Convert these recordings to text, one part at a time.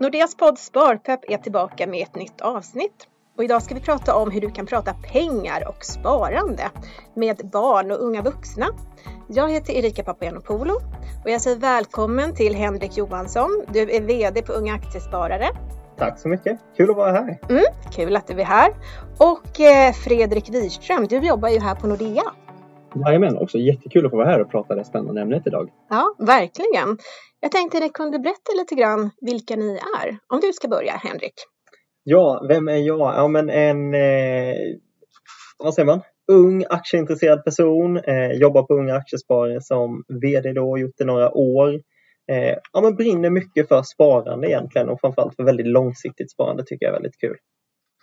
Nordeas podd Sparpepp är tillbaka med ett nytt avsnitt. Och idag ska vi prata om hur du kan prata pengar och sparande med barn och unga vuxna. Jag heter Erika Papagiannopoulou och jag säger välkommen till Henrik Johansson. Du är VD på Unga Aktiesparare. Tack så mycket, kul att vara här. Mm, kul att du är här. Och eh, Fredrik Wirström, du jobbar ju här på Nordea. Jajamän, också jättekul att få vara här och prata det spännande ämnet idag. Ja, verkligen. Jag tänkte att ni kunde berätta lite grann vilka ni är. Om du ska börja, Henrik. Ja, vem är jag? Ja, men en, eh, vad säger man, ung aktieintresserad person. Eh, jobbar på Unga Aktiesparare som VD då, gjort det några år. Eh, ja, men brinner mycket för sparande egentligen och framförallt för väldigt långsiktigt sparande tycker jag är väldigt kul.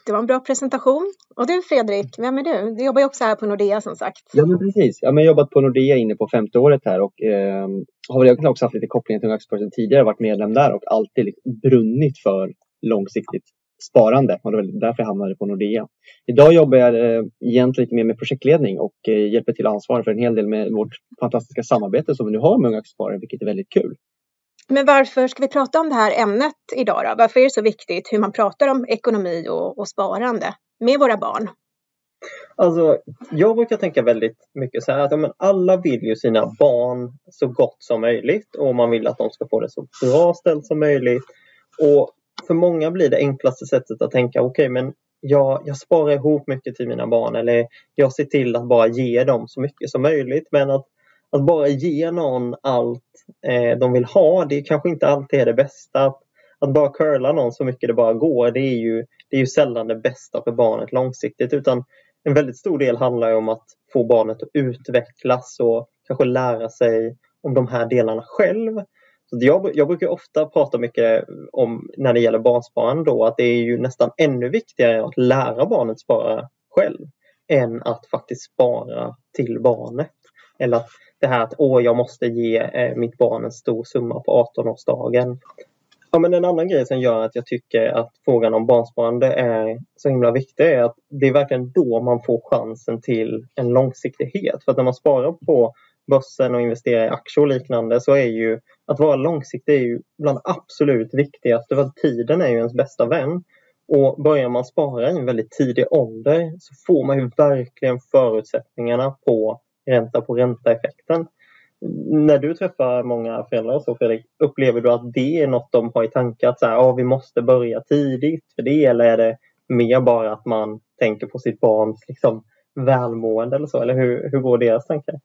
Det var en bra presentation. Och du Fredrik, vem är du? Du jobbar ju också här på Nordea som sagt. Ja men precis. Jag har jobbat på Nordea inne på femte året här och eh, har väl också haft lite koppling till Aktiesparare tidigare, varit medlem där och alltid liksom brunnit för långsiktigt sparande. Och det var därför jag hamnade på Nordea. Idag jobbar jag eh, egentligen lite mer med projektledning och eh, hjälper till att ansvara för en hel del med vårt fantastiska samarbete som vi nu har med Unga Aktiesparare, vilket är väldigt kul. Men varför ska vi prata om det här ämnet idag då? Varför är det så viktigt hur man pratar om ekonomi och, och sparande med våra barn? Alltså, jag brukar tänka väldigt mycket så här att ja, men alla vill ju sina barn så gott som möjligt och man vill att de ska få det så bra ställt som möjligt. Och för många blir det enklaste sättet att tänka okej okay, men jag, jag sparar ihop mycket till mina barn eller jag ser till att bara ge dem så mycket som möjligt. Men att, att bara ge någon allt eh, de vill ha, det kanske inte alltid är det bästa. Att, att bara curla någon så mycket det bara går, det är, ju, det är ju sällan det bästa för barnet långsiktigt. Utan en väldigt stor del handlar om att få barnet att utvecklas och kanske lära sig om de här delarna själv. Så jag, jag brukar ofta prata mycket om när det gäller barnsparande då att det är ju nästan ännu viktigare att lära barnet spara själv än att faktiskt spara till barnet. Eller att det här att åh, jag måste ge eh, mitt barn en stor summa på 18-årsdagen. Ja, men en annan grej som gör att jag tycker att frågan om barnsparande är så himla viktig är att det är verkligen då man får chansen till en långsiktighet. För att när man sparar på börsen och investerar i aktier och liknande så är ju att vara långsiktig är ju bland absolut viktigaste för att tiden är ju ens bästa vän. Och börjar man spara i en väldigt tidig ålder så får man ju verkligen förutsättningarna på ränta på ränta-effekten. När du träffar många föräldrar och så Fredrik, upplever du att det är något de har i tanke att så här, ah, vi måste börja tidigt för det eller är det mer bara att man tänker på sitt barns liksom, välmående eller så? Eller hur, hur går deras tankar?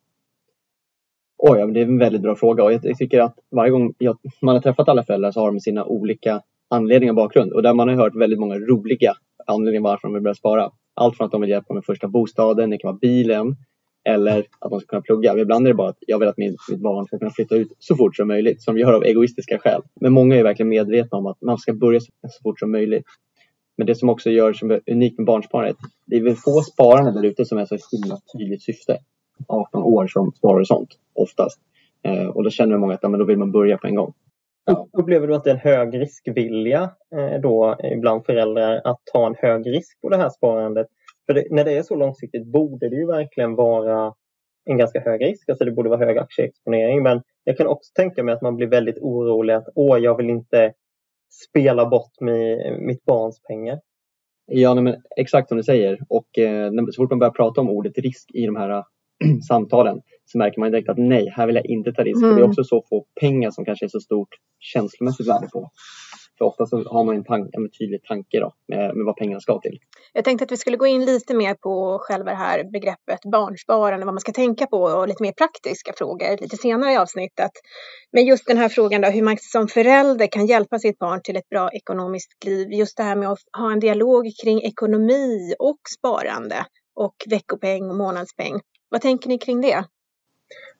Oj, ja, det är en väldigt bra fråga och jag tycker att varje gång jag, man har träffat alla föräldrar så har de sina olika anledningar och bakgrund och där man har hört väldigt många roliga anledningar varför de vill börja spara. Allt från att de vill hjälpa med första bostaden, det kan vara bilen eller att man ska kunna plugga. Ibland är det bara att jag vill att mitt, mitt barn ska kunna flytta ut så fort som möjligt som vi gör av egoistiska skäl. Men många är verkligen medvetna om att man ska börja så, fort som möjligt. Men det som också gör som är unikt med barnsparandet, det är väl få sparande där ute som är så himla tydligt syfte. 18 år som sparar sånt, oftast. Eh, och då känner många att ja, men då vill man börja på en gång. Ja. Upplever du att det är en hög riskvilja eh, då eh, bland föräldrar att ta en hög risk på det här sparandet? För det, när det är så långsiktigt borde det ju verkligen vara en ganska hög risk, alltså det borde vara hög aktieexponering. Men jag kan också tänka mig att man blir väldigt orolig att åh, jag vill inte spela bort med mitt barns pengar. Ja, men exakt som du säger. Och eh, så fort man börjar prata om ordet risk i de här samtalen så märker man direkt att nej, här vill jag inte ta risk. Mm. För det är också så få pengar som kanske är så stort känslomässigt värde på. För ofta så har man en, tank, en tydlig tanke då, med, med vad pengarna ska till. Jag tänkte att vi skulle gå in lite mer på själva det här begreppet barnsparande, vad man ska tänka på och lite mer praktiska frågor lite senare i avsnittet. Men just den här frågan då, hur man som förälder kan hjälpa sitt barn till ett bra ekonomiskt liv. Just det här med att ha en dialog kring ekonomi och sparande och veckopeng och månadspeng. Vad tänker ni kring det?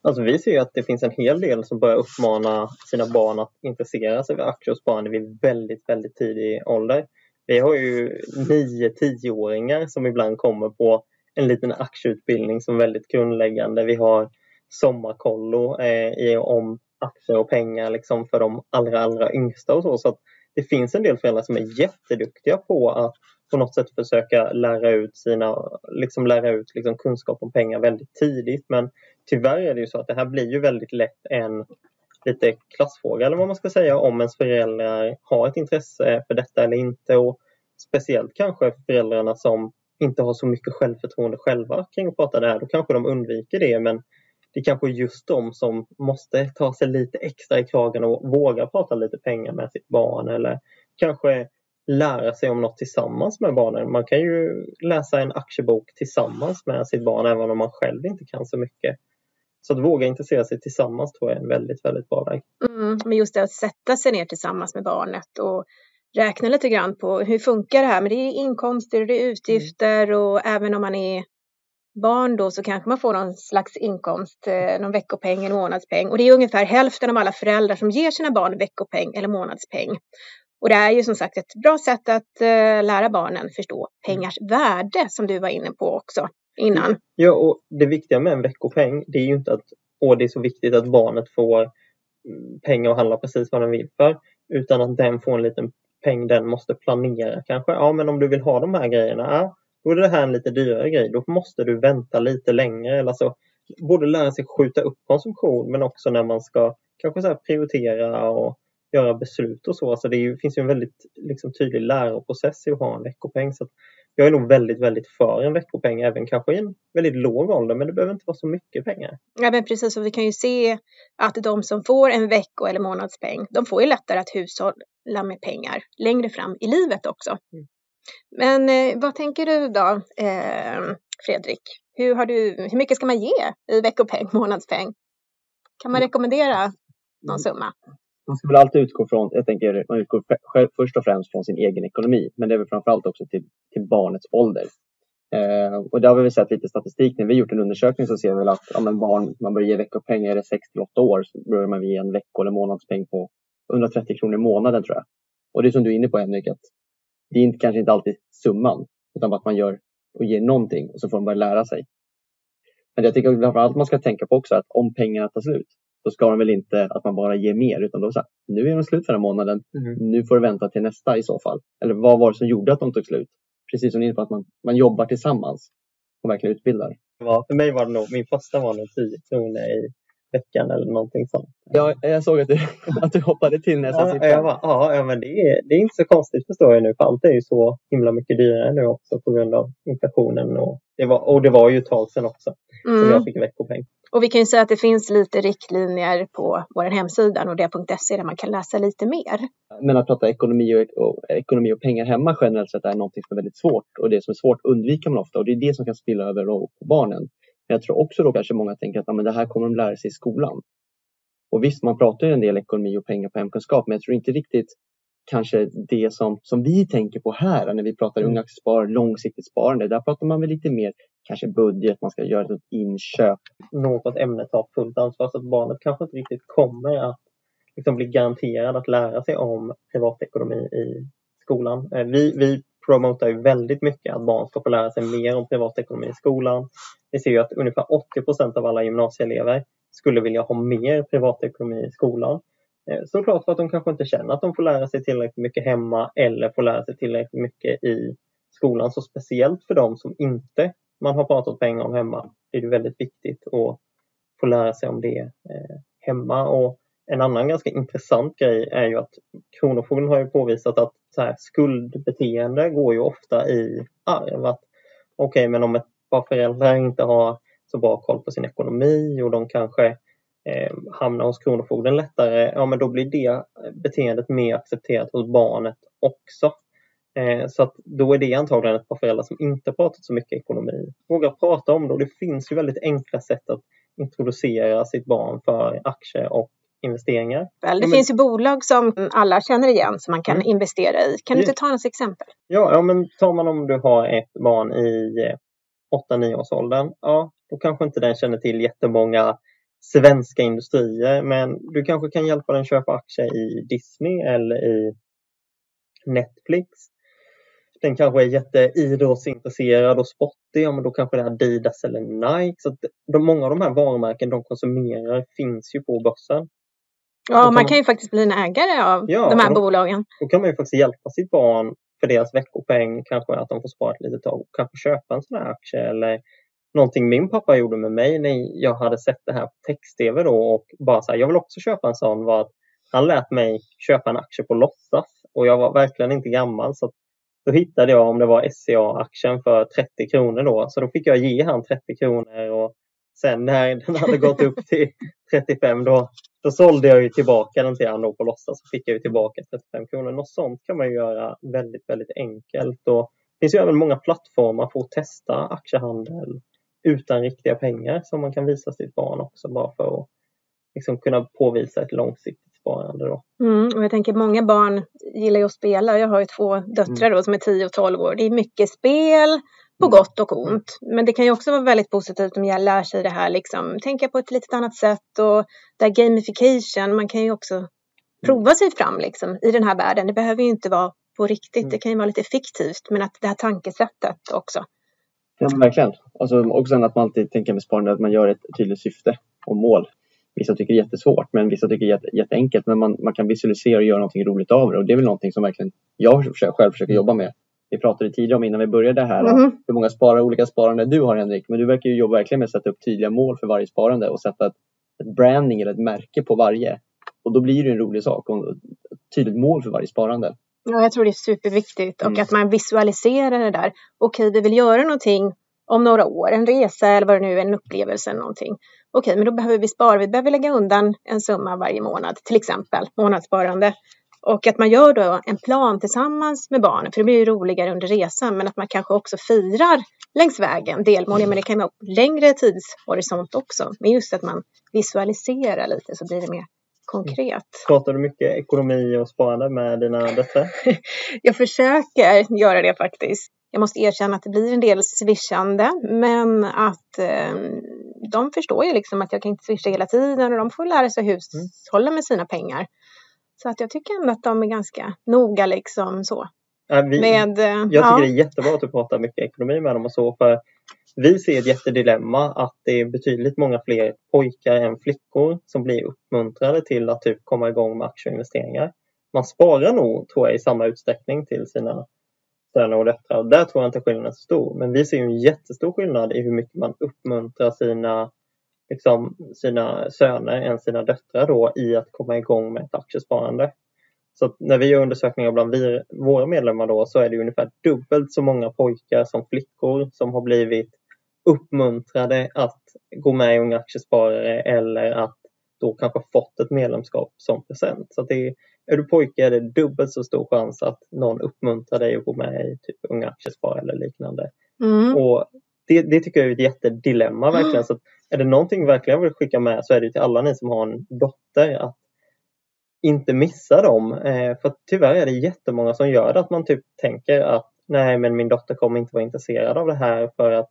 Alltså vi ser att det finns en hel del som börjar uppmana sina barn att intressera sig för aktier och sparande vid väldigt, väldigt tidig ålder. Vi har ju 9-10-åringar som ibland kommer på en liten aktieutbildning som väldigt grundläggande. Vi har sommarkollo eh, om aktier och pengar liksom för de allra, allra yngsta och så. så det finns en del föräldrar som är jätteduktiga på att på något sätt försöka lära ut, sina, liksom lära ut liksom kunskap om pengar väldigt tidigt. Men tyvärr är det ju så att det här blir ju väldigt lätt en lite klassfråga eller vad man ska säga om ens föräldrar har ett intresse för detta eller inte. Och speciellt kanske föräldrarna som inte har så mycket självförtroende själva kring att prata det här. Då kanske de undviker det men det är kanske just de som måste ta sig lite extra i kragen och våga prata lite pengar med sitt barn eller kanske lära sig om något tillsammans med barnen. Man kan ju läsa en aktiebok tillsammans med sitt barn även om man själv inte kan så mycket. Så att våga intressera sig tillsammans tror jag är en väldigt, väldigt bra väg. Mm, men just det att sätta sig ner tillsammans med barnet och räkna lite grann på hur funkar det här? Men det är inkomster det är utgifter mm. och även om man är barn då så kanske man får någon slags inkomst, eh, någon veckopeng eller månadspeng. Och det är ungefär hälften av alla föräldrar som ger sina barn veckopeng eller månadspeng. Och det är ju som sagt ett bra sätt att eh, lära barnen förstå pengars värde som du var inne på också innan. Ja, och det viktiga med en veckopeng det är ju inte att åh, det är så viktigt att barnet får mm, pengar och handla precis vad den vill för utan att den får en liten peng den måste planera kanske. Ja, men om du vill ha de här grejerna, ja, då är det här en lite dyrare grej. Då måste du vänta lite längre. Eller alltså, både lära sig skjuta upp konsumtion men också när man ska kanske så prioritera och göra beslut och så. Alltså det ju, finns ju en väldigt liksom, tydlig läroprocess i att ha en veckopeng. Så jag är nog väldigt, väldigt för en veckopeng, även kanske i en väldigt låg ålder, men det behöver inte vara så mycket pengar. Ja, men precis, och vi kan ju se att de som får en vecko eller månadspeng, de får ju lättare att hushålla med pengar längre fram i livet också. Mm. Men eh, vad tänker du då, eh, Fredrik? Hur, har du, hur mycket ska man ge i veckopeng, månadspeng? Kan man mm. rekommendera någon summa? Man ska väl alltid utgå från, jag tänker, man utgår först och främst från sin egen ekonomi, men det är väl framförallt också till, till barnets ålder. Eh, och där har vi sett lite statistik. När vi gjort en undersökning så ser vi väl att ja, barn, man börjar ge veckopeng, är det 6 till 8 år så börjar man ge en vecko eller månadspeng på 130 kronor i månaden tror jag. Och det är som du är inne på Henrik, att det är inte, kanske inte alltid summan, utan att man gör och ger någonting och så får de börja lära sig. Men jag tycker framförallt man ska tänka på också att om pengarna tar slut, då ska de väl inte att man bara ger mer utan då så här, nu är de slut för den här månaden, mm. nu får du vänta till nästa i så fall. Eller vad var det som gjorde att de tog slut? Precis som ni på att man, man jobbar tillsammans och verkligen utbildar. Ja, för mig var det nog, min första var nog 10 kronor i veckan eller någonting sånt. Ja, jag såg att du, att du hoppade till när jag sa ja, jag bara, ja, men det är, det är inte så konstigt förstår jag nu för allt är ju så himla mycket dyrare nu också på grund av inflationen och det var, och det var ju ett tag sedan också mm. som jag fick veckopeng. Och vi kan ju säga att det finns lite riktlinjer på vår hemsida nordea.se där man kan läsa lite mer. Men att prata ekonomi och, och, ekonomi och pengar hemma generellt sett är något som är väldigt svårt och det som är svårt undviker man ofta och det är det som kan spilla över på barnen. Men jag tror också då kanske många tänker att ja, men det här kommer de lära sig i skolan. Och visst, man pratar ju en del ekonomi och pengar på hemkunskap, men jag tror inte riktigt kanske det som, som vi tänker på här när vi pratar mm. unga aktiesparande, långsiktigt sparande. Där pratar man väl lite mer kanske budget, man ska göra ett inköp. Något ämne tar fullt ansvar så att barnet kanske inte riktigt kommer att liksom bli garanterad att lära sig om privatekonomi i skolan. Eh, vi, vi promotar ju väldigt mycket att barn ska få lära sig mer om privatekonomi i skolan. Vi ser ju att ungefär 80 procent av alla gymnasieelever skulle vilja ha mer privatekonomi i skolan. Eh, såklart för att de kanske inte känner att de får lära sig tillräckligt mycket hemma eller får lära sig tillräckligt mycket i skolan. Så speciellt för dem som inte man har pratat pengar om hemma är det väldigt viktigt att få lära sig om det eh, hemma. Och en annan ganska intressant grej är ju att Kronofogden har ju påvisat att så här, skuldbeteende går ju ofta i arv. Okej, okay, men om ett par föräldrar inte har så bra koll på sin ekonomi och de kanske eh, hamnar hos Kronofogden lättare, ja men då blir det beteendet mer accepterat hos barnet också. Eh, så att då är det antagligen ett par föräldrar som inte pratat så mycket ekonomi. Våga prata om det och det finns ju väldigt enkla sätt att introducera sitt barn för aktier och investeringar. Det ja, finns ju bolag som alla känner igen som man kan mm. investera i. Kan du inte ta något exempel? Ja, ja, men tar man om du har ett barn i 8-9 eh, års åldern, ja, då kanske inte den känner till jättemånga svenska industrier, men du kanske kan hjälpa den köpa aktier i Disney eller i Netflix. Den kanske är jätteidrottsintresserad och sportig, ja men då kanske det är Adidas eller Nike. Så de, många av de här varumärken de konsumerar finns ju på börsen. Ja, man, kan ju faktiskt bli en ägare av ja, de här då, bolagen. Då kan man ju faktiskt hjälpa sitt barn för deras veckopeng, kanske att de får spara ett litet tag och kanske köpa en sån här aktie eller någonting min pappa gjorde med mig när jag hade sett det här på text-tv då och bara så här, jag vill också köpa en sån var att han lät mig köpa en aktie på låtsas och jag var verkligen inte gammal så då hittade jag om det var SCA-aktien för 30 kronor då så då fick jag ge han 30 kronor och sen när den hade gått upp till 35 då, då sålde jag ju tillbaka den till honom på låtsas så fick jag ju tillbaka 35 kronor. Något sånt kan man göra väldigt, väldigt enkelt och det finns ju även många plattformar för att testa aktiehandel utan riktiga pengar som man kan visa sitt barn också bara för att liksom kunna påvisa ett långsiktigt sparande. Då. Mm, och jag tänker många barn gillar ju att spela. Jag har ju två döttrar då, som är 10 och 12 år. Det är mycket spel på mm. gott och ont. Men det kan ju också vara väldigt positivt om jag lär sig det här, liksom, tänka på ett lite annat sätt och där gamification, man kan ju också mm. prova sig fram liksom, i den här världen. Det behöver ju inte vara på riktigt, det kan ju vara lite fiktivt, men att det här tankesättet också. Ja, verkligen. Alltså, också att man alltid tänker med sparande att man gör ett tydligt syfte och mål. Vissa tycker det är jättesvårt, men vissa tycker det är jätteenkelt. Men man, man kan visualisera och göra någonting roligt av det och det är väl någonting som verkligen jag själv försöker jobba med. Vi pratade tidigare om innan vi började här mm. hur många sparare, olika sparande du har Henrik, men du verkar ju jobba verkligen med att sätta upp tydliga mål för varje sparande och sätta ett, ett branding eller ett märke på varje. Och då blir det en rolig sak och ett tydligt mål för varje sparande. Ja, jag tror det är superviktigt och mm. att man visualiserar det där. Okej, vi vill göra någonting om några år, en resa eller vad det nu är, en upplevelse eller någonting. Okej, men då behöver vi spara, vi behöver lägga undan en summa varje månad, till exempel månadssparande. Och att man gör då en plan tillsammans med barnen, för det blir ju roligare under resan, men att man kanske också firar längs vägen delmål. Men det kan vara längre tidshorisont också, men just att man visualiserar lite så blir det mer konkret. Pratar du mycket ekonomi och sparande med dina döttrar? jag försöker göra det faktiskt. Jag måste erkänna att det blir en del swishande, men att eh, de förstår ju liksom att jag kan inte swisha hela tiden och de får lära sig hushålla med sina pengar. Så att jag tycker ändå att de är ganska noga liksom så. Ja, vi, med, eh, jag tycker ja. det är jättebra att du pratar mycket ekonomi med dem och så för vi ser ett jättedilemma att det är betydligt många fler pojkar än flickor som blir uppmuntrade till att typ komma igång med aktieinvesteringar. Man sparar nog, tror jag, i samma utsträckning till sina söner och döttrar. Där tror jag inte skillnaden är så stor. Men vi ser en jättestor skillnad i hur mycket man uppmuntrar sina, liksom, sina söner än sina döttrar då i att komma igång med ett aktiesparande. Så när vi gör undersökningar bland vi, våra medlemmar då så är det ungefär dubbelt så många pojkar som flickor som har blivit uppmuntrade att gå med i Unga Aktiesparare eller att då kanske fått ett medlemskap som present. Så det är, är du pojke är det dubbelt så stor chans att någon uppmuntrar dig att gå med i typ Unga Aktiesparare eller liknande. Mm. Och det, det, tycker jag är ett jättedilemma verkligen. Så är det någonting verkligen jag vill skicka med så är det till alla ni som har en dotter att inte missa dem. Eh, för tyvärr är det jättemånga som gör det, att man typ tänker att nej men min dotter kommer inte vara intresserad av det här för att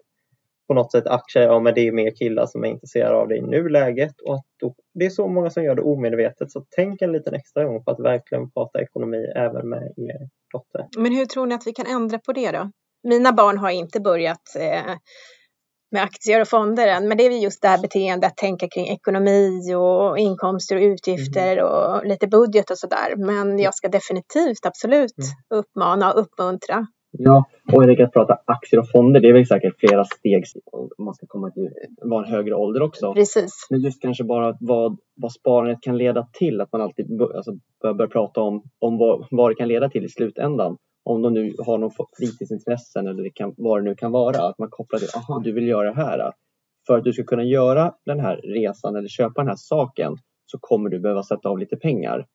på något sätt aktier, ja men det är mer killar som är intresserade av det i nuläget och att då, det är så många som gör det omedvetet så tänk en liten extra gång på att verkligen prata ekonomi även med er dotter. Men hur tror ni att vi kan ändra på det då? Mina barn har inte börjat eh, med aktier och fonder än, men det är just det här beteendet att tänka kring ekonomi och inkomster och utgifter mm. och lite budget och sådär. Men jag ska definitivt absolut mm. uppmana och uppmuntra Ja, och jag att prata aktier och fonder, det är väl säkert flera steg om man ska komma till vara en högre ålder också. Precis. Men just kanske bara vad, vad sparandet kan leda till, att man alltid alltså, bör, bör prata om, om vad, vad det kan leda till i slutändan. Om de nu har någon fritidsintressen eller det kan, vad det nu kan vara, att man kopplar till, aha, du vill göra det här. För att du ska kunna göra den här resan eller köpa den här saken så kommer du behöva sätta av lite pengar.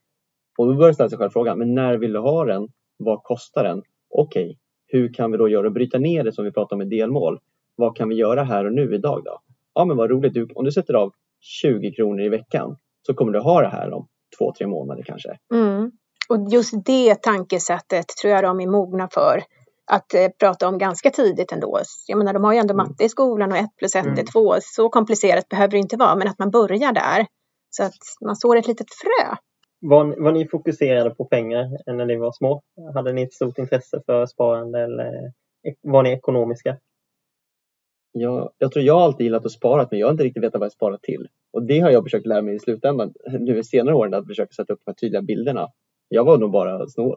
Och då börjar ställa sig själv frågan, men när vill du ha den? Vad kostar den? Okej, okay, hur kan vi då göra? och Bryta ner det som vi pratar om i delmål. Vad kan vi göra här och nu idag då? Ja men vad roligt, du, om du sätter av 20 kronor i veckan så kommer du ha det här om två, tre månader kanske. Mm. Och just det tankesättet tror jag de är mogna för att eh, prata om ganska tidigt ändå. Jag menar, de har ju ändå mm. matte i skolan och ett plus ett mm. är två. Så komplicerat behöver det inte vara, men att man börjar där. Så att man sår ett litet frö. Var, var ni fokuserade på pengar när ni var små? Hade ni ett stort intresse för sparande eller var ni ekonomiska? Ja, jag tror jag alltid gillat att spara men jag har inte riktigt vetat vad jag sparar till. Och det har jag försökt lära mig i slutändan nu i senare åren att försöka sätta upp de här tydliga bilderna. Jag var nog bara snål.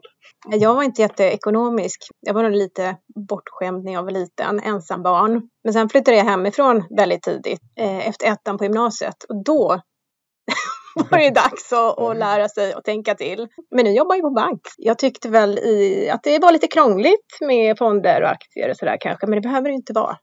Jag var inte jätteekonomisk. Jag var nog lite bortskämd när jag var liten, ensam barn. Men sen flyttade jag hemifrån väldigt tidigt, eh, efter ettan på gymnasiet. Och då var det dags att, att lära sig och tänka till. Men nu jobbar jag på bank. Jag tyckte väl i, att det var lite krångligt med fonder och aktier och sådär kanske, men det behöver det inte vara.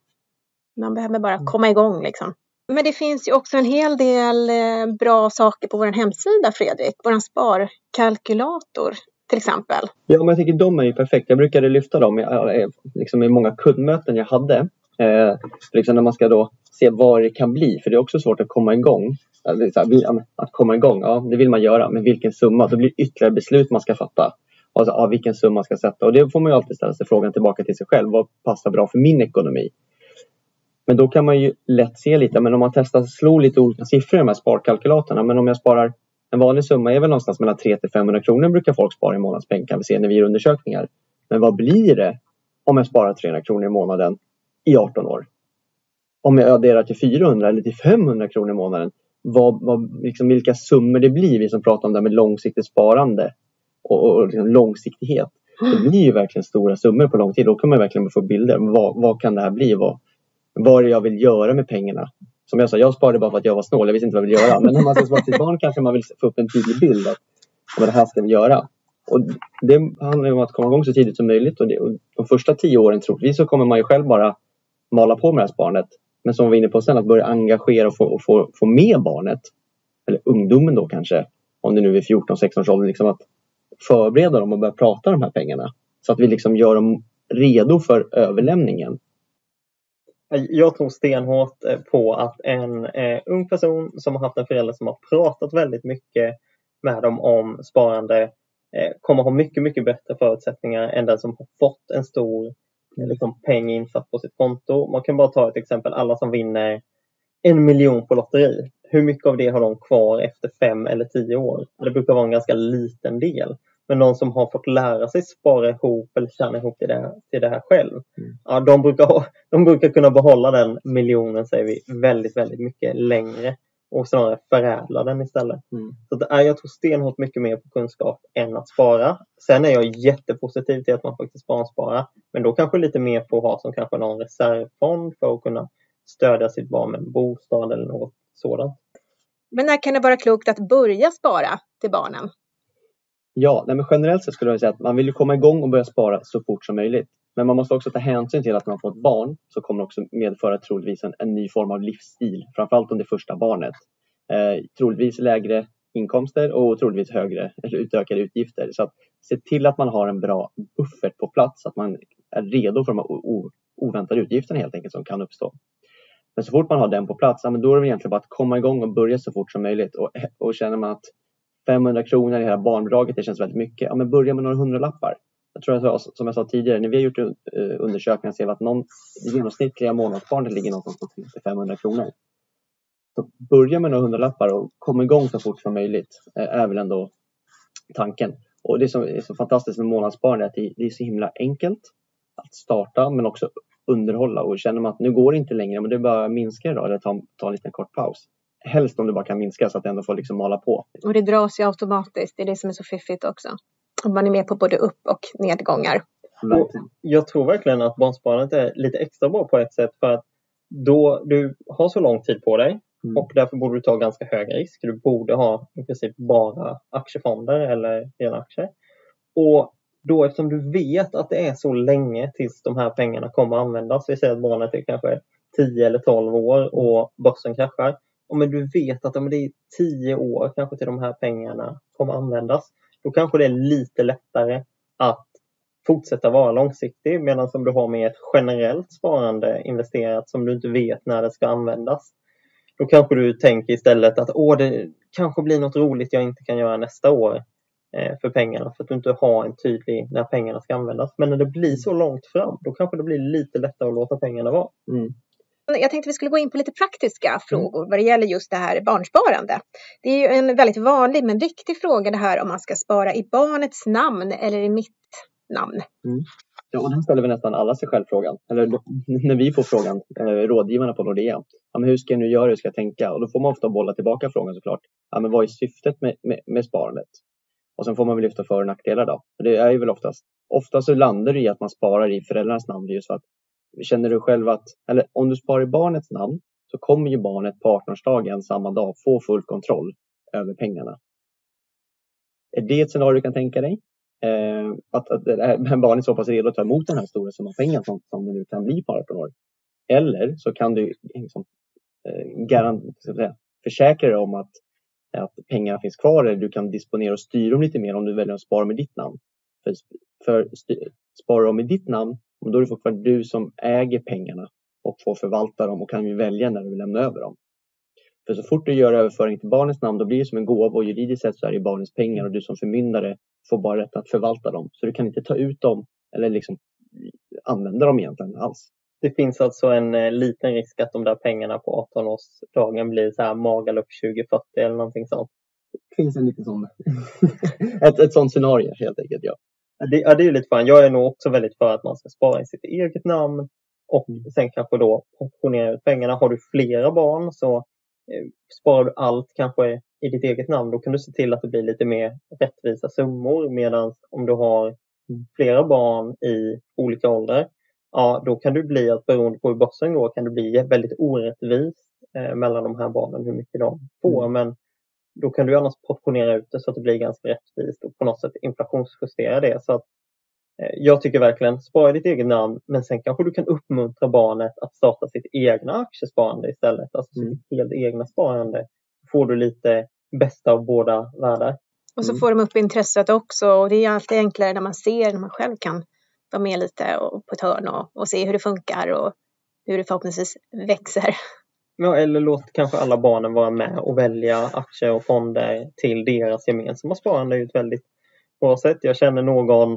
Man behöver bara komma igång liksom. Men det finns ju också en hel del eh, bra saker på vår hemsida, Fredrik. Vår sparkalkylator till exempel. Ja, men jag tycker de är ju perfekta. Jag brukade lyfta dem i, eh, liksom i många kundmöten jag hade. Eh, liksom när man ska då se vad det kan bli, för det är också svårt att komma igång. Att komma igång, ja det vill man göra, men vilken summa? Då blir det ytterligare beslut man ska fatta. Alltså, ja, vilken summa man ska sätta och det får man ju alltid ställa sig frågan tillbaka till sig själv. Vad passar bra för min ekonomi? Men då kan man ju lätt se lite, men om man testar att slå lite olika siffror i de här sparkalkylatorerna. Men om jag sparar en vanlig summa är väl någonstans mellan 300 till 500 kronor brukar folk spara i månadspeng kan vi se när vi gör undersökningar. Men vad blir det om jag sparar 300 kronor i månaden i 18 år? Om jag adderar till 400 eller till 500 kronor i månaden. Vad, vad, liksom vilka summor det blir, vi som pratar om det här med långsiktigt sparande och, och liksom långsiktighet. Det blir ju verkligen stora summor på lång tid. Då kan man verkligen få bilder. Vad, vad kan det här bli? Vad, vad är det jag vill göra med pengarna? Som jag sa, jag sparade bara för att jag var snål. Jag visste inte vad jag ville göra. Men när man ska spara till barn kanske man vill få upp en tydlig bild av vad det här ska vi göra. Och det handlar om att komma igång så tidigt som möjligt. Och, det, och de första tio åren troligtvis så kommer man ju själv bara mala på med det här sparandet. Men som vi var inne på sen, att börja engagera och få, och få, få med barnet, eller ungdomen då kanske, om det nu är 14-16 års ålder, liksom att förbereda dem och börja prata om de här pengarna. Så att vi liksom gör dem redo för överlämningen. Eh, jag tror stenhårt eh, på att en eh, ung person som har haft en förälder som har pratat väldigt mycket med dem om sparande eh, kommer ha mycket, mycket bättre förutsättningar än den som har fått en stor eh, liksom, peng insatt på sitt konto. Man kan bara ta ett exempel, alla som vinner en miljon på lotteri. Hur mycket av det har de kvar efter fem eller tio år? Det brukar vara en ganska liten del. Men de som har fått lära sig spara ihop eller tjäna ihop till det, till det här själv. Mm. Ja, de, brukar ha, de brukar kunna behålla den miljonen säger vi väldigt, väldigt mycket längre och snarare förädla den istället. Mm. Så det är, jag tror stenhårt mycket mer på kunskap än att spara. Sen är jag jättepositiv till att man faktiskt sparar, men då kanske lite mer på att ha som kanske någon reservfond för att kunna stödja sitt barn med en bostad eller något sådant. Men när kan det vara klokt att börja spara till barnen? Ja, nej men generellt sett skulle jag säga att man vill ju komma igång och börja spara så fort som möjligt. Men man måste också ta hänsyn till att när man får ett barn så kommer det också medföra troligtvis en, en ny form av livsstil, framförallt om det första barnet. Eh, troligtvis lägre inkomster och troligtvis högre eller utökade utgifter. Så att se till att man har en bra buffert på plats, så att man är redo för de oväntade utgifterna helt enkelt som kan uppstå. Men så fort man har den på plats, ja, men då är det egentligen bara att komma igång och börja så fort som möjligt. Och, och känner man att 500 kronor i hela barnbidraget, det känns väldigt mycket. Ja, men börja med några hundralappar. Jag tror att som jag sa tidigare, när vi har gjort eh, undersökningar ser vi att någon, det genomsnittliga månadsbarnet ligger någonstans på 500 kronor. Så börja med några hundralappar och kom igång så fort som möjligt eh, är väl ändå tanken. Och det som är så fantastiskt med månadssparande är att det är så himla enkelt att starta men också underhålla och känner man att nu går det inte längre men det är bara att minska det då eller ta, ta en liten kort paus helst om det bara kan minska så att det ändå får liksom mala på. Och det dras ju automatiskt, det är det som är så fiffigt också. Om man är med på både upp och nedgångar. Och jag tror verkligen att barnsparandet är lite extra bra på ett sätt för att då du har så lång tid på dig mm. och därför borde du ta ganska hög risk. Du borde ha i princip bara aktiefonder eller rena aktier. Och då eftersom du vet att det är så länge tills de här pengarna kommer användas, vi säger att barnet är kanske 10 eller 12 år och börsen kraschar, om du vet att om det är tio år kanske till de här pengarna kommer användas, då kanske det är lite lättare att fortsätta vara långsiktig medan om du har med ett generellt sparande investerat som du inte vet när det ska användas. Då kanske du tänker istället att Åh, det kanske blir något roligt jag inte kan göra nästa år eh, för pengarna för att du inte har en tydlig när pengarna ska användas. Men när det blir så långt fram, då kanske det blir lite lättare att låta pengarna vara. Mm. Jag tänkte vi skulle gå in på lite praktiska mm. frågor vad det gäller just det här barnsparande. Det är ju en väldigt vanlig men viktig fråga det här om man ska spara i barnets namn eller i mitt namn. Mm. Ja, och den ställer vi nästan alla sig själv frågan. Eller när vi får frågan, eh, rådgivarna på Nordea. Ja, men hur ska jag nu göra, hur ska jag tänka? Och då får man ofta bolla tillbaka frågan såklart. Ja, men vad är syftet med, med, med sparandet? Och sen får man väl lyfta för och nackdelar då. Det är ju väl oftast, ofta så landar det i att man sparar i föräldrarnas namn just för att känner du själv att, eller om du sparar i barnets namn så kommer ju barnet på 18-årsdagen samma dag få full kontroll över pengarna. Är det ett scenario du kan tänka dig? Eh, att, att barnet är så pass redo att ta emot den här stora summan pengar som, som det nu kan bli på 18 år. Eller så kan du liksom, eh, garant, försäkra dig om att, att pengarna finns kvar eller du kan disponera och styra dem lite mer om du väljer att spara med ditt namn. För, för sparar dem med ditt namn, då är det fortfarande du som äger pengarna och får förvalta dem och kan ju välja när du vill lämna över dem. För så fort du gör överföring till barnets namn då blir det som en gåva och juridiskt sett så är det barnets pengar och du som förmyndare får bara rätt att förvalta dem. Så du kan inte ta ut dem eller liksom använda dem egentligen alls. Det finns alltså en eh, liten risk att de där pengarna på 18-årsdagen blir så här Magaluf 2040 eller någonting sånt. Det finns en liten sån. ett, ett sånt scenario helt enkelt, ja. Det, ja, det är lite fan. Jag är nog också väldigt för att man ska spara i sitt eget namn och sen kanske då portionera ut pengarna. Har du flera barn så eh, sparar du allt kanske i ditt eget namn. Då kan du se till att det blir lite mer rättvisa summor. Medan om du har flera barn i olika åldrar, ja då kan det bli att beroende på hur börsen går kan det bli väldigt orättvist eh, mellan de här barnen hur mycket de får. Mm. Men då kan du annars portionera ut det så att det blir ganska rättvist och på något sätt inflationsjustera det. Så att, eh, jag tycker verkligen, spara ditt eget namn men sen kanske du kan uppmuntra barnet att starta sitt egna aktiesparande istället. Alltså mm. sitt helt egna sparande. Då får du lite bästa av båda världar. Och så mm. får de upp intresset också och det är alltid enklare när man ser, när man själv kan vara med lite och, på ett hörn och, och se hur det funkar och hur det förhoppningsvis växer. Ja, eller låt kanske alla barnen vara med och välja aktier och fonder till deras gemensamma sparande. är ju ett väldigt bra sätt. Jag känner någon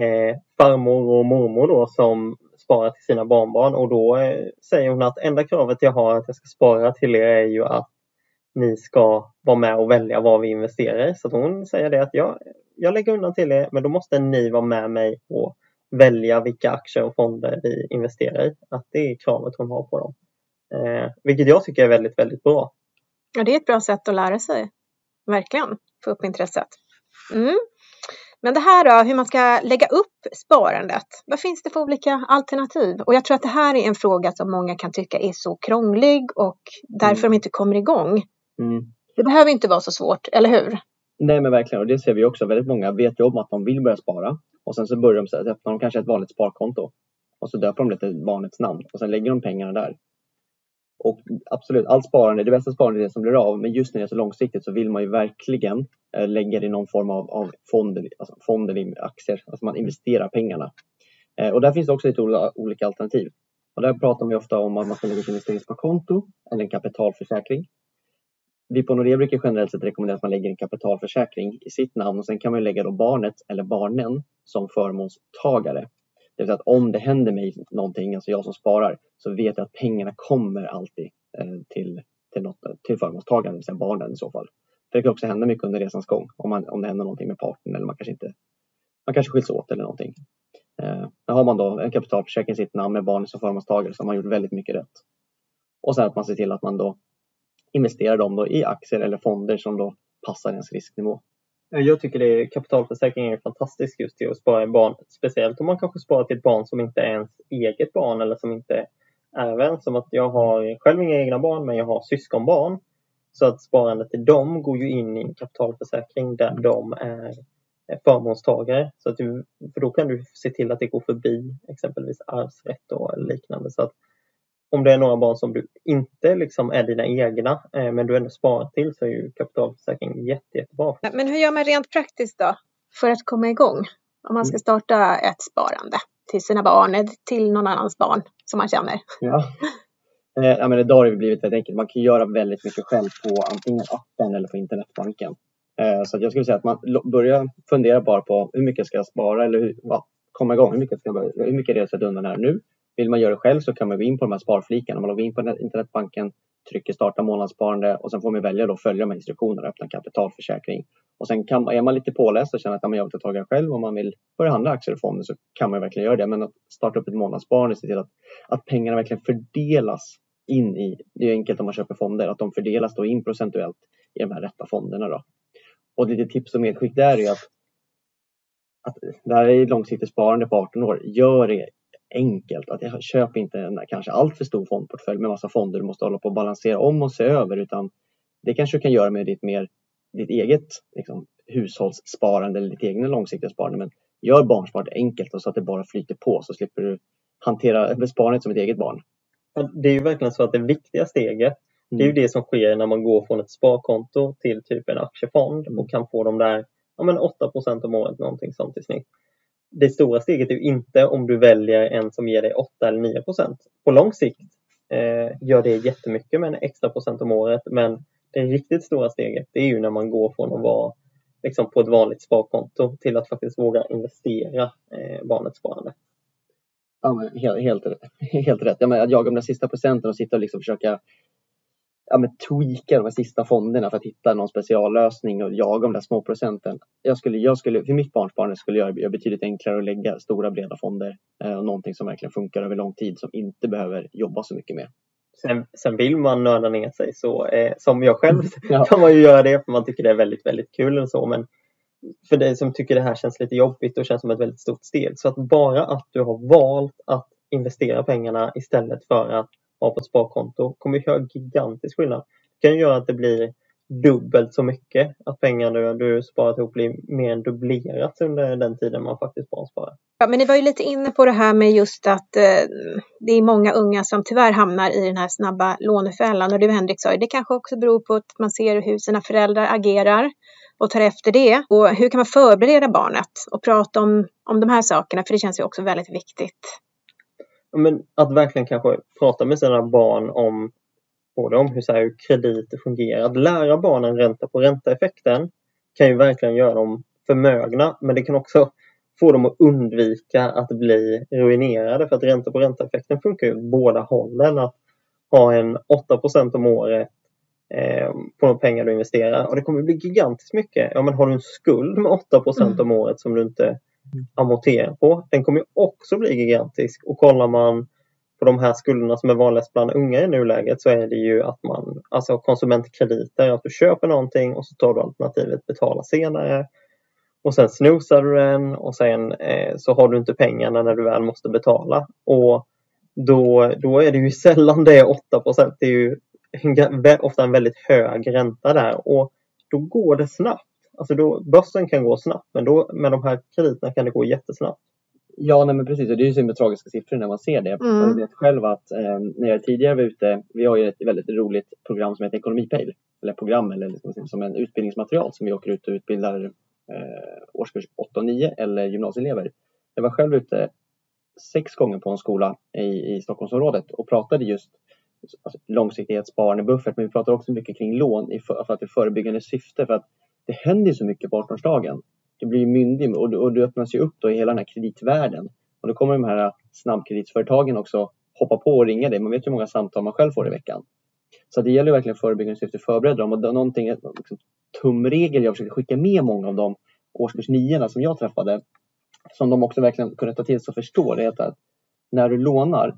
eh, farmor och mormor då som sparar till sina barnbarn och då eh, säger hon att enda kravet jag har att jag ska spara till er är ju att ni ska vara med och välja vad vi investerar i. Så hon säger det att jag, jag lägger undan till er men då måste ni vara med mig och välja vilka aktier och fonder vi investerar i. Att det är kravet hon har på dem. Eh, vilket jag tycker är väldigt, väldigt bra. Ja, det är ett bra sätt att lära sig. Verkligen, få upp intresset. Mm. Men det här då, hur man ska lägga upp sparandet. Vad finns det för olika alternativ? Och jag tror att det här är en fråga som många kan tycka är så krånglig och därför mm. de inte kommer igång. Mm. Det behöver inte vara så svårt, eller hur? Nej men verkligen, och det ser vi också. Väldigt många vet ju om att de vill börja spara och sen så börjar de så öppnar de kanske ett vanligt sparkonto och så döper de det till barnets namn och sen lägger de pengarna där. Och absolut, allt sparande, det bästa sparandet är det som blir av, men just när det är så långsiktigt så vill man ju verkligen eh, lägga det i någon form av, av fond, alltså fond eller aktier, alltså man investerar pengarna. Eh, och där finns det också lite olika alternativ. Och där pratar vi ofta om att man ska lägga ett investeringssparkonto eller en kapitalförsäkring. Vi på Nordea brukar generellt sett rekommendera att man lägger en kapitalförsäkring i sitt namn och sen kan man lägga då barnet eller barnen som förmånstagare. Det vill säga att om det händer mig någonting, alltså jag som sparar, så vet jag att pengarna kommer alltid eh, till, till, något, till förmånstagaren, det vill säga barnen i så fall. För det kan också hända mycket under resans gång om, man, om det händer någonting med partnern eller man kanske inte man kanske skiljs åt eller någonting. Eh, har man då en kapitalförsäkring i sitt namn med barnen som förmånstagare så har man gjort väldigt mycket rätt. Och sen att man ser till att man då investerar dem då i aktier eller fonder som då passar ens risknivå. Jag tycker det, kapitalförsäkring är fantastiskt just till att spara i barn. Speciellt om man kanske sparar till ett barn som inte är ens eget barn eller som inte är vän. Som att jag har själv inga egna barn men jag har syskonbarn. Så att sparandet till dem går ju in i en kapitalförsäkring där de är förmånstagare. Så att du, för då kan du se till att det går förbi exempelvis arvsrätt och liknande. Så att om det är några barn som du inte liksom är dina egna eh, men du ändå sparar till så är ju kapitalförsäkring jätte, jättebra. Men hur gör man rent praktiskt då för att komma igång? Om man ska mm. starta ett sparande till sina barn, eller till någon annans barn som man känner. Ja. Eh, ja, men idag har det blivit väldigt enkelt. Man kan göra väldigt mycket själv på antingen appen eller på internetbanken. Eh, så jag skulle säga att man börjar fundera bara på hur mycket ska jag spara eller hur, ja, komma igång. Hur mycket, ska jag, hur mycket är det jag undan här nu? Vill man göra det själv så kan man gå in på de här sparflikarna. Man loggar in på internetbanken, trycker starta månadssparande och sen får man välja att följa de här instruktionerna, och öppna kapitalförsäkring. Och sen kan, är man lite påläst och känner att ja, jag vill ta tag i det själv om man vill börja handla aktier och fonder så kan man verkligen göra det. Men att starta upp ett månadssparande, se till att, att pengarna verkligen fördelas in i, det är enkelt om man köper fonder, att de fördelas då in procentuellt i de här rätta fonderna. Då. Och ett litet tips och medskick där är att, att det här är långsiktigt sparande på 18 år. Gör det enkelt. Att jag köp inte en kanske alltför stor fondportfölj med massa fonder du måste hålla på och balansera om och se över utan det kanske du kan göra med ditt, mer, ditt eget liksom, hushållssparande eller ditt egna långsiktiga sparande. Men gör barnsparandet enkelt och så att det bara flyter på så slipper du hantera sparandet som ett eget barn. Det är ju verkligen så att det viktiga steget det är ju mm. det som sker när man går från ett sparkonto till typ en aktiefond och kan få de där ja, men 8% om året, någonting sånt i snitt. Det stora steget är ju inte om du väljer en som ger dig 8 eller 9 procent. På lång sikt eh, gör det jättemycket med en extra procent om året men det riktigt stora steget det är ju när man går från att vara liksom, på ett vanligt sparkonto till att faktiskt våga investera eh, barnets sparande. Ja, men helt, helt, helt rätt. Jag menar, att jaga de där sista procenten och sitta och liksom försöka ja, men tweaka de här sista fonderna för att hitta någon speciallösning och jaga de där små procenten. Jag skulle, jag skulle, för mitt barnsparande skulle jag göra betydligt enklare att lägga stora breda fonder eh, och någonting som verkligen funkar över lång tid som inte behöver jobba så mycket med. Sen, sen vill man nörda ner sig så eh, som jag själv ja. kan man ju göra det för man tycker det är väldigt, väldigt kul och så men för dig som tycker det här känns lite jobbigt och känns som ett väldigt stort steg. Så att bara att du har valt att investera pengarna istället för att har på ett sparkonto kommer göra gigantisk skillnad. Det kan göra att det blir dubbelt så mycket. Att pengarna du, sparat ihop blir mer än dubblerat under den tiden man faktiskt sparar. Ja, men ni var ju lite inne på det här med just att eh, det är många unga som tyvärr hamnar i den här snabba lånefällan. Och du Henrik sa det kanske också beror på att man ser hur sina föräldrar agerar och tar efter det. Och hur kan man förbereda barnet och prata om, om de här sakerna? För det känns ju också väldigt viktigt men att verkligen kanske prata med sina barn om både om hur, så här, krediter fungerar. Att lära barnen ränta på ränta-effekten kan ju verkligen göra dem förmögna men det kan också få dem att undvika att bli ruinerade för att ränta på ränta-effekten funkar ju åt båda hållen. Att ha en 8% om året eh, på de pengar du investerar och det kommer bli gigantiskt mycket. Ja, men har du en skuld med 8 mm. om året som du inte amortera på. Den kommer också bli gigantisk och kollar man på de här skulderna som är vanligast bland unga i nuläget så är det ju att man, alltså konsumentkrediter, att du köper någonting och så tar du alternativet betala senare och sen snosar du den och sen eh, så har du inte pengarna när du väl måste betala. Och då, då är det ju sällan det är 8 det är ju ofta en väldigt hög ränta där och då går det snabbt. Alltså då, börsen kan gå snabbt men då, med de här krediterna kan det gå jättesnabbt. Ja, nej, men precis. Och det är ju så med tragiska siffror när man ser det. Mm. Jag vet själv att eh, när jag tidigare var ute, vi har ju ett väldigt roligt program som heter Ekonomipejl. Eller program, eller liksom, som en utbildningsmaterial som vi åker ut och utbildar eh, årskurs 8 och 9 eller gymnasieelever. Jag var själv ute sex gånger på en skola i, i Stockholmsområdet och pratade just alltså, långsiktighet, sparande, buffert, men vi pratade också mycket kring lån i för, för att det är förebyggande syfte. För att det händer så mycket på 18-årsdagen. Du blir myndig och, och du öppnas ju upp då i hela den här kreditvärlden. Och då kommer de här äh, snabbkreditföretagen också hoppa på och ringa dig. Man vet ju hur många samtal man själv får i veckan. Så det gäller verkligen förebyggande syfte att förbereda dem. Och någonting, äh, liksom, tumregel jag försökte skicka med många av de årskurs 9 som jag träffade som de också verkligen kunde ta till sig och förstå det är att när du lånar,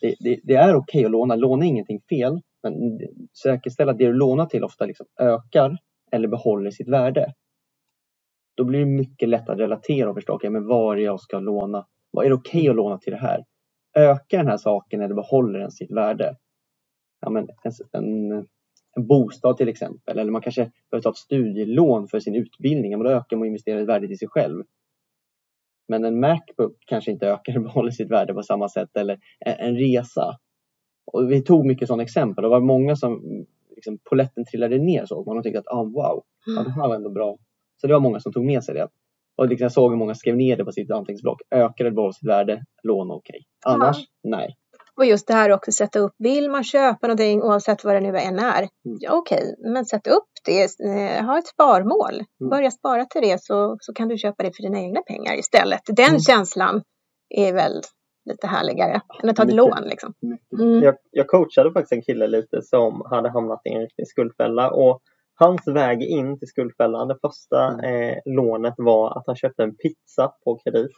det, det, det är okej okay att låna, låna är ingenting fel, men säkerställ att det du lånar till ofta liksom ökar eller behåller sitt värde. Då blir det mycket lättare att relatera och förstå, okay, men var är jag ska låna? Vad är det okej okay att låna till det här? Ökar den här saken eller behåller den sitt värde? Ja, men en, en, en bostad till exempel, eller man kanske behöver ta ett studielån för sin utbildning, men då ökar man investerar värdet i sig själv. Men en Macbook kanske inte ökar och behåller sitt värde på samma sätt, eller en, en resa. Och vi tog mycket sådana exempel. Det var många som liksom, poletten trillade ner så man tyckte att ah, wow, ja, det här var ändå bra. Så det var många som tog med sig det. Och liksom, jag såg hur många skrev ner det på sitt anteckningsblock. Ökade behåll sitt värde, låna okej. Okay. Annars, ja. nej. Och just det här också sätta upp, vill man köpa någonting oavsett vad det nu än är, mm. ja, okej, okay, men sätt upp det, eh, ha ett sparmål. Mm. Börja spara till det så, så kan du köpa det för dina egna pengar istället. Den mm. känslan är väl lite härligare än att ta ett lån. Liksom. Mm. Jag, jag coachade faktiskt en kille lite som hade hamnat i en riktig skuldfälla och hans väg in till skuldfällan, det första mm. eh, lånet var att han köpte en pizza på kredit.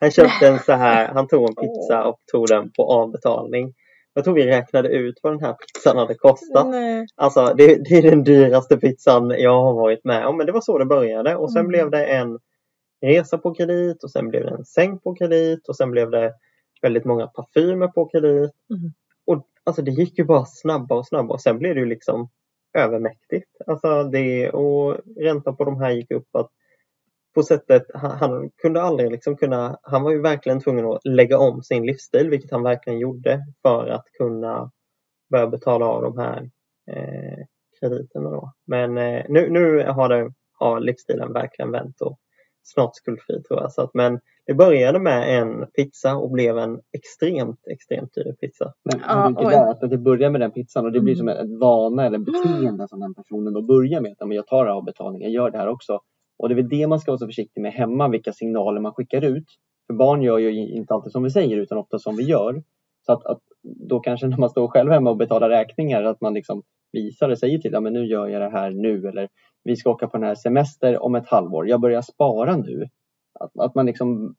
Han köpte en så här, han tog en pizza och tog den på avbetalning. Jag tror vi räknade ut vad den här pizzan hade kostat. Nej. Alltså det, det är den dyraste pizzan jag har varit med om. Men det var så det började och sen Mm. blev det en resa på kredit och sen blev det en säng på kredit och sen blev det väldigt många parfymer på kredit. Mm. Och alltså det gick ju bara snabbare och snabbare och sen blev det ju liksom övermäktigt. Alltså det och räntan på de här gick upp att på sättet, han, han kunde aldrig liksom kunna, han var ju verkligen tvungen att lägga om sin livsstil vilket han verkligen gjorde för att kunna börja betala av de här eh, krediterna då. Men eh, nu, nu har, det, har livsstilen verkligen vänt och snart skuldfri tror jag. Så att, men det började med en pizza och blev en extremt, extremt dyr pizza. Men Ja, det är där att det börjar med den pizzan och det blir Mm. som en vana eller en beteende som den personen då börjar med. Att "Ja, men jag tar avbetalning, jag gör det här också. Och det är väl det man ska vara så försiktig med hemma, vilka signaler man skickar ut. För barn gör ju inte alltid som vi säger utan ofta som vi gör. Så att, att då kanske när man står själv hemma och betalar räkningar att man liksom visar och säger till, ja men nu gör jag det här nu eller vi ska åka på den här semester om ett halvår, jag börjar spara nu. Att, att man liksom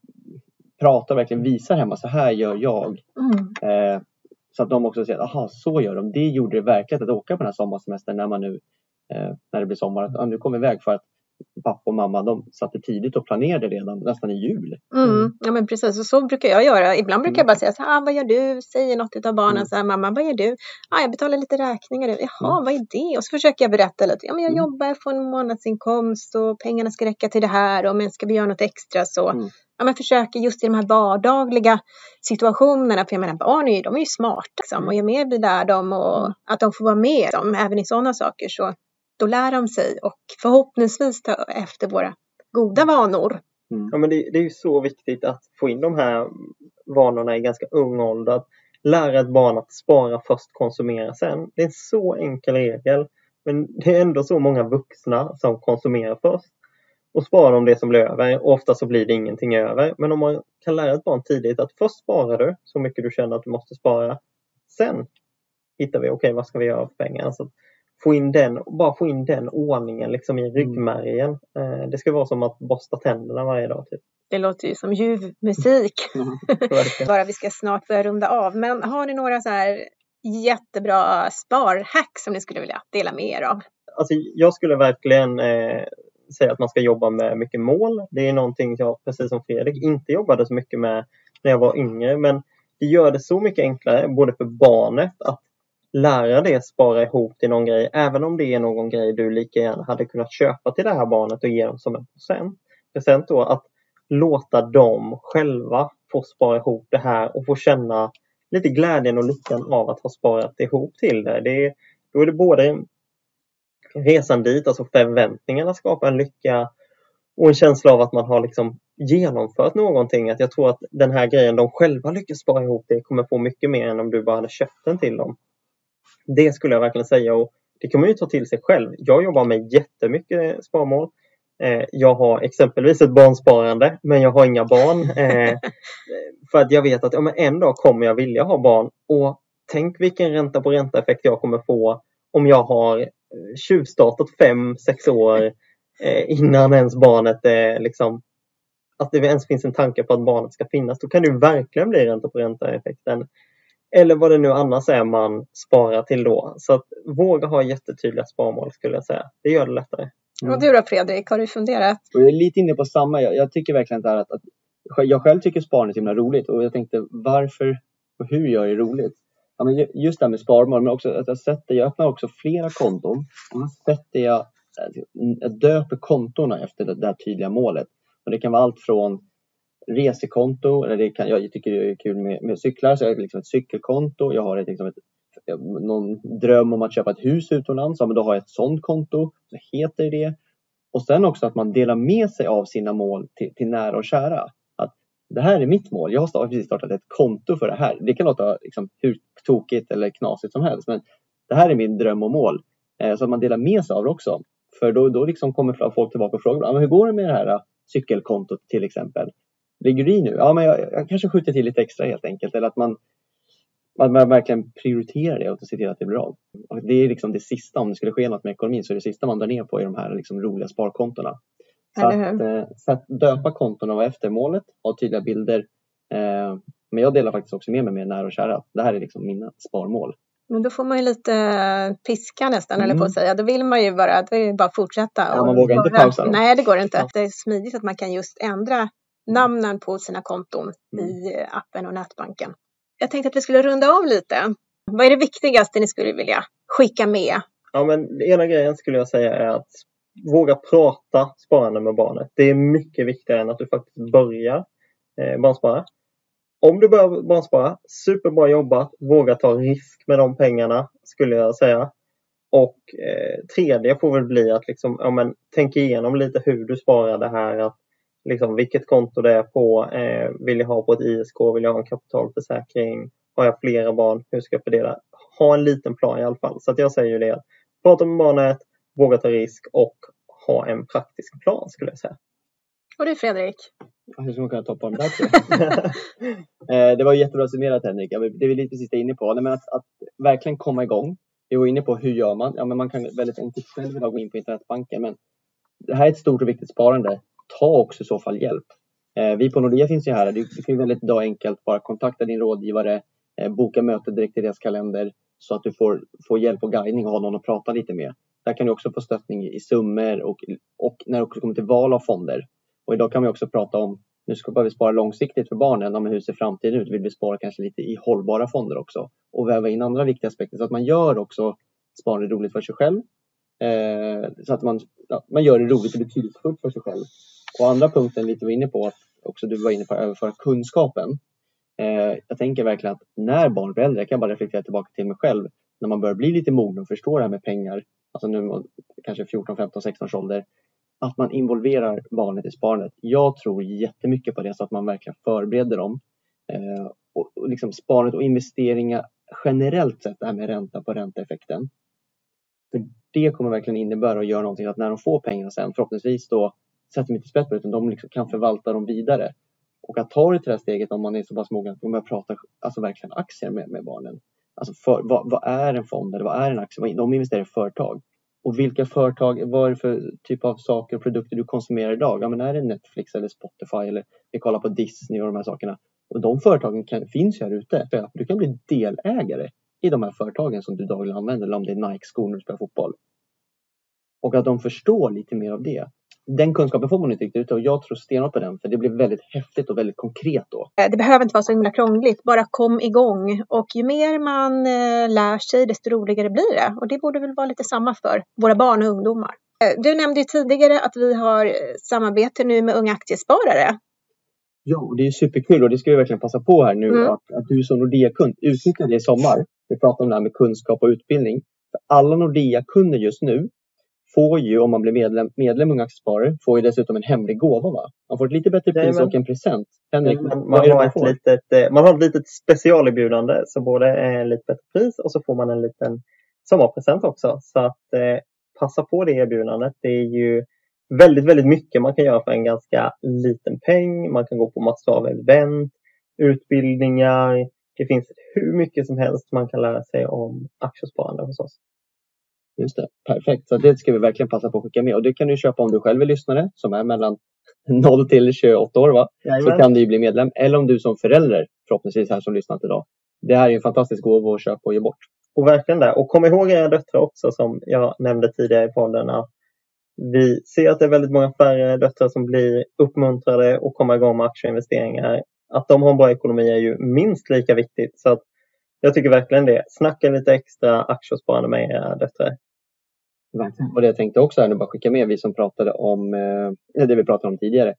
pratar och verkligen visar hemma, så här gör jag. Mm. Eh, så att de också säger, aha så gör de. Det gjorde det verkligen att åka på den här sommarsemestern när man nu, eh, när det blir sommar, att ah, nu kommer vi iväg för att pappa och mamma de satte tidigt och planerade redan nästan i jul. Mm. Ja men precis, och så brukar jag göra. Ibland brukar jag Mm. bara säga så här, ah, vad gör du? Säger något av barnen Mm. så här, mamma vad gör du? Ah, jag betalar lite räkningar. nu." Jaha, Mm. vad är det? Och så försöker jag berätta lite. Ja men jag Mm. jobbar, jag får en månadsinkomst och pengarna ska räcka till det här och men ska vi göra något extra så. Mm. Ja men försöker just i de här vardagliga situationerna, för jag menar barn är ju, de är ju smarta liksom, Mm. och ju mer vi lär dem och Mm. att de får vara med liksom, även i sådana saker så då lär de sig och förhoppningsvis ta efter våra goda vanor. Ja, men det, det är ju så viktigt att få in de här vanorna i ganska ung ålder. Att lära ett barn att spara först, konsumera sen. Det är en så enkel regel. Men det är ändå så många vuxna som konsumerar först och sparar om det som blir över. Och ofta så blir det ingenting över. Men om man kan lära ett barn tidigt att först sparar du så mycket du känner att du måste spara. Sen hittar vi, okej vad ska vi göra för pengar? Alltså, få in den, bara få in den ordningen liksom i ryggmärgen. Eh, Det ska vara som att borsta tänderna varje dag. Typ. Det låter ju som ljuv musik. Bara vi ska snart börja runda av. Men har ni några så här jättebra sparhack som ni skulle vilja dela med er av? Alltså, jag skulle verkligen eh, säga att man ska jobba med mycket mål. Det är någonting jag, precis som Fredrik, inte jobbade så mycket med när jag var yngre. Men det gör det så mycket enklare, både för barnet att lära dig spara ihop till någon grej. Även om det är någon grej du lika gärna hade kunnat köpa till det här barnet och ge dem som en present. Present då att låta dem själva få spara ihop det här och få känna lite glädjen och lyckan av att ha sparat ihop till det. det är, då är det både resan dit, alltså förväntningarna skapar en lycka och en känsla av att man har liksom genomfört någonting. Att jag tror att den här grejen de själva lyckas spara ihop det kommer få mycket mer än om du bara hade köpt den till dem. Det skulle jag verkligen säga och det kan man ju ta till sig själv. Jag jobbar med jättemycket sparmål. Eh, jag har exempelvis ett barnsparande men jag har inga barn. Eh, för att jag vet att ja, men en dag kommer jag vilja ha barn och tänk vilken ränta på ränta effekt jag kommer få om jag har eh, tjuvstartat fem, sex år innan ens barnet är liksom att det ens finns en tanke på att barnet ska finnas. Då kan det verkligen bli ränta på ränta effekten. Eller vad det nu annars är man sparar till då. Så att våga ha jättetydliga sparmål skulle jag säga. Det gör det lättare. Mm. Och du då Fredrik, har du funderat? Jag är lite inne på samma. Jag, jag tycker verkligen det här att, att jag själv tycker sparande är så himla roligt och jag tänkte varför och hur gör det roligt? Ja, men ju- just det här med sparmål, men också att jag sätter, jag öppnar också flera konton och då sätter jag, jag döper kontona efter det där tydliga målet. Och det kan vara allt från resekonto, eller det kan, jag tycker det är kul med, med cyklar, så jag har liksom ett cykelkonto, jag har ett, liksom ett, någon dröm om att köpa ett hus utomlands, ja, men då har jag ett sådant konto, så heter det. Och sen också att man delar med sig av sina mål till, till nära och kära. Att det här är mitt mål, jag har start, precis startat ett konto för det här. Det kan låta liksom hur tokigt eller knasigt som helst, men det här är min dröm och mål. Eh, så att man delar med sig av det också. För då, då liksom kommer folk tillbaka och frågar, "Ja, men hur går det med det här eh, cykelkontot till exempel? Ligger i nu? Ja, men jag, jag kanske skjuter till lite extra helt enkelt. Eller att man, man, man verkligen prioriterar det och ser till att det blir av. Och det är liksom det sista, om det skulle ske något med ekonomin, så är det sista man drar ner på i de här liksom roliga sparkontona. Så att, eh, så att döpa kontona efter målet, ha tydliga bilder. Eh, Men jag delar faktiskt också med mig med nära och kära. Det här är liksom mina sparmål. Men då får man ju lite piska nästan, Mm. eller på att säga. Då vill man ju bara, då det bara att fortsätta. Ja, man vågar inte pausa då. Nej, det går inte. Ja. Det är smidigt att man kan just ändra namnen på sina konton Mm. i eh, appen och nätbanken. Jag tänkte att vi skulle runda av lite. Vad är det viktigaste ni skulle vilja skicka med? Ja, men ena grejen skulle jag säga är att våga prata sparande med barnet. Det är mycket viktigare än att du faktiskt börjar eh, barnspara. Om du börjar barnspara, superbra jobbat. Våga ta risk med de pengarna skulle jag säga. Och eh, tredje får väl bli att liksom, ja, men, tänk igenom lite hur du sparar det här. Att, liksom, vilket konto det är på. Eh, vill jag ha på ett ISK? Vill jag ha en kapitalförsäkring? Har jag flera barn? Hur ska jag fördela? Ha en liten plan i alla fall. Så att jag säger ju det. att Prata med barnet, våga ta risk och ha en praktisk plan skulle jag säga. Och du Fredrik? Hur ska man kunna toppa dem där? Eh, Det var jättebra summerat Henrik. Det är vi lite precis det inne på. Nej, men att, att verkligen komma igång. Vi var inne på hur gör man? Ja, men man kan väldigt enkelt själv idag gå in på internetbanken. Men det här är ett stort och viktigt sparande. Ta också i så fall hjälp. Eh, Vi på Nordea finns ju här. Du, du kan väldigt idag enkelt bara kontakta din rådgivare, eh, boka möte direkt i deras kalender så att du får, får hjälp och guidning och har någon att prata lite med. Där kan du också få stöttning i summor och, och när det också kommer till val av fonder. Och idag kan vi också prata om, nu ska vi spara långsiktigt för barnen, men hur ser framtiden ut? Vill vi spara kanske lite i hållbara fonder också? Och väva in andra viktiga aspekter så att man gör också sparandet roligt för sig själv. Eh, så att man, ja, man gör det roligt och betydelsefullt för sig själv. Och andra punkten lite var inne på, att också du var inne på att överföra kunskapen. Eh, jag tänker verkligen att när barn blir äldre, jag kan bara reflektera tillbaka till mig själv, när man börjar bli lite mogen och förstå det här med pengar, alltså nu kanske 14, 15, 16 års ålder, att man involverar barnet i sparandet. Jag tror jättemycket på det så att man verkligen förbereder dem. Eh, och, och liksom sparandet och investeringar generellt sett, det här med ränta på ränta-effekten. För det kommer verkligen innebära att göra någonting att när de får pengarna sen förhoppningsvis då sätter de inte spett på det utan de liksom kan förvalta dem vidare. Och att ta det till det här steget om man är så pass mogen att man börjar prata alltså verkligen aktier med, med barnen. Alltså för, vad, vad är en fond eller vad är en aktie? De investerar i företag. Och vilka företag, vad är det för typ av saker och produkter du konsumerar idag? Ja, men är det Netflix eller Spotify eller vi kollar på Disney och de här sakerna. Och de företagen kan, finns ju här ute. Du kan bli delägare i de här företagen som du dagligen använder eller om det är Nike-skor när du spelar fotboll. Och att de förstår lite mer av det. Den kunskapen får man inte riktigt ute och jag tror stenhårt på den för det blir väldigt häftigt och väldigt konkret då. Eh, det behöver inte vara så himla krångligt, bara kom igång. Och ju mer man eh, lär sig, desto roligare blir det. Och det borde väl vara lite samma för våra barn och ungdomar. Eh, du nämnde ju tidigare att vi har samarbete nu med Unga Aktiesparare. Ja, och det är superkul och det ska vi verkligen passa på här nu Mm. att, att du som Nordea-kund utnyttjar det i sommar. Vi pratar om det här med kunskap och utbildning. För alla Nordea-kunder just nu får ju, om man blir medlem, medlem Unga Aktiesparare, får ju dessutom en hemlig gåva. Va? Man får ett lite bättre pris och en present. Henrik, Man, man, har ett litet, eh, man har ett litet specialerbjudande så både är lite bättre pris och så får man en liten sommarpresent också. Så att eh, passa på det erbjudandet. Det är ju väldigt, väldigt mycket man kan göra för en ganska liten peng. Man kan gå på massor av event, utbildningar. Det finns hur mycket som helst man kan lära sig om aktiesparande hos oss. Just det, perfekt. Så det ska vi verkligen passa på att skicka med. Och det kan du köpa om du själv är lyssnare som är mellan 0 till 28 år. Va? Så kan du ju bli medlem. Eller om du som förälder, förhoppningsvis här som lyssnat idag. Det här är en fantastisk gåva att köpa och ge bort. Och verkligen det. Och kom ihåg era döttrar också som jag nämnde tidigare i podden att vi ser att det är väldigt många färre döttrar som blir uppmuntrade och kommer igång med aktieinvesteringar. Att de har en bra ekonomi är ju minst lika viktigt. Så att jag tycker verkligen det. Snacka lite extra aktiesparande med era döttrar. Verkligen. Och det jag tänkte också här nu bara skicka med, vi som pratade om eh, det vi pratade om tidigare.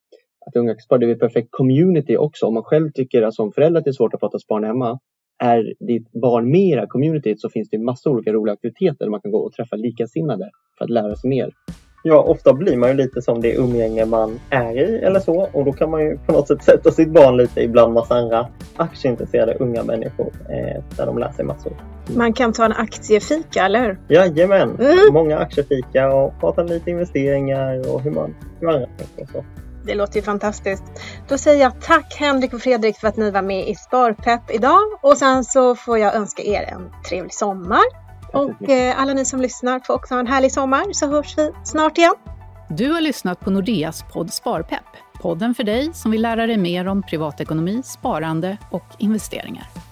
Att Unga Aktiesparare, det är ett perfekt community också. Om man själv tycker att som förälder att det är svårt att prata sparande hemma. Är ditt barn med i det här communityt så finns det massor olika roliga aktiviteter där man kan gå och träffa likasinnade för att lära sig mer. Ja, ofta blir man ju lite som det umgänge man är i eller så. Och då kan man ju på något sätt sätta sitt barn lite ibland massa andra aktieintresserade unga människor eh, där de lär sig massor. Man kan ta en aktiefika, eller hur? Jajamän! Mm. Många aktiefika och prata lite investeringar och hur man hur andra tänker och så. Det låter ju fantastiskt. Då säger jag tack Henrik och Fredrik för att ni var med i Sparpepp idag. Och sen så får jag önska er en trevlig sommar. Och eh, alla ni som lyssnar får också ha en härlig sommar så hörs vi snart igen. Du har lyssnat på Nordeas podd Sparpepp. Podden för dig som vill lära dig mer om privatekonomi, sparande och investeringar.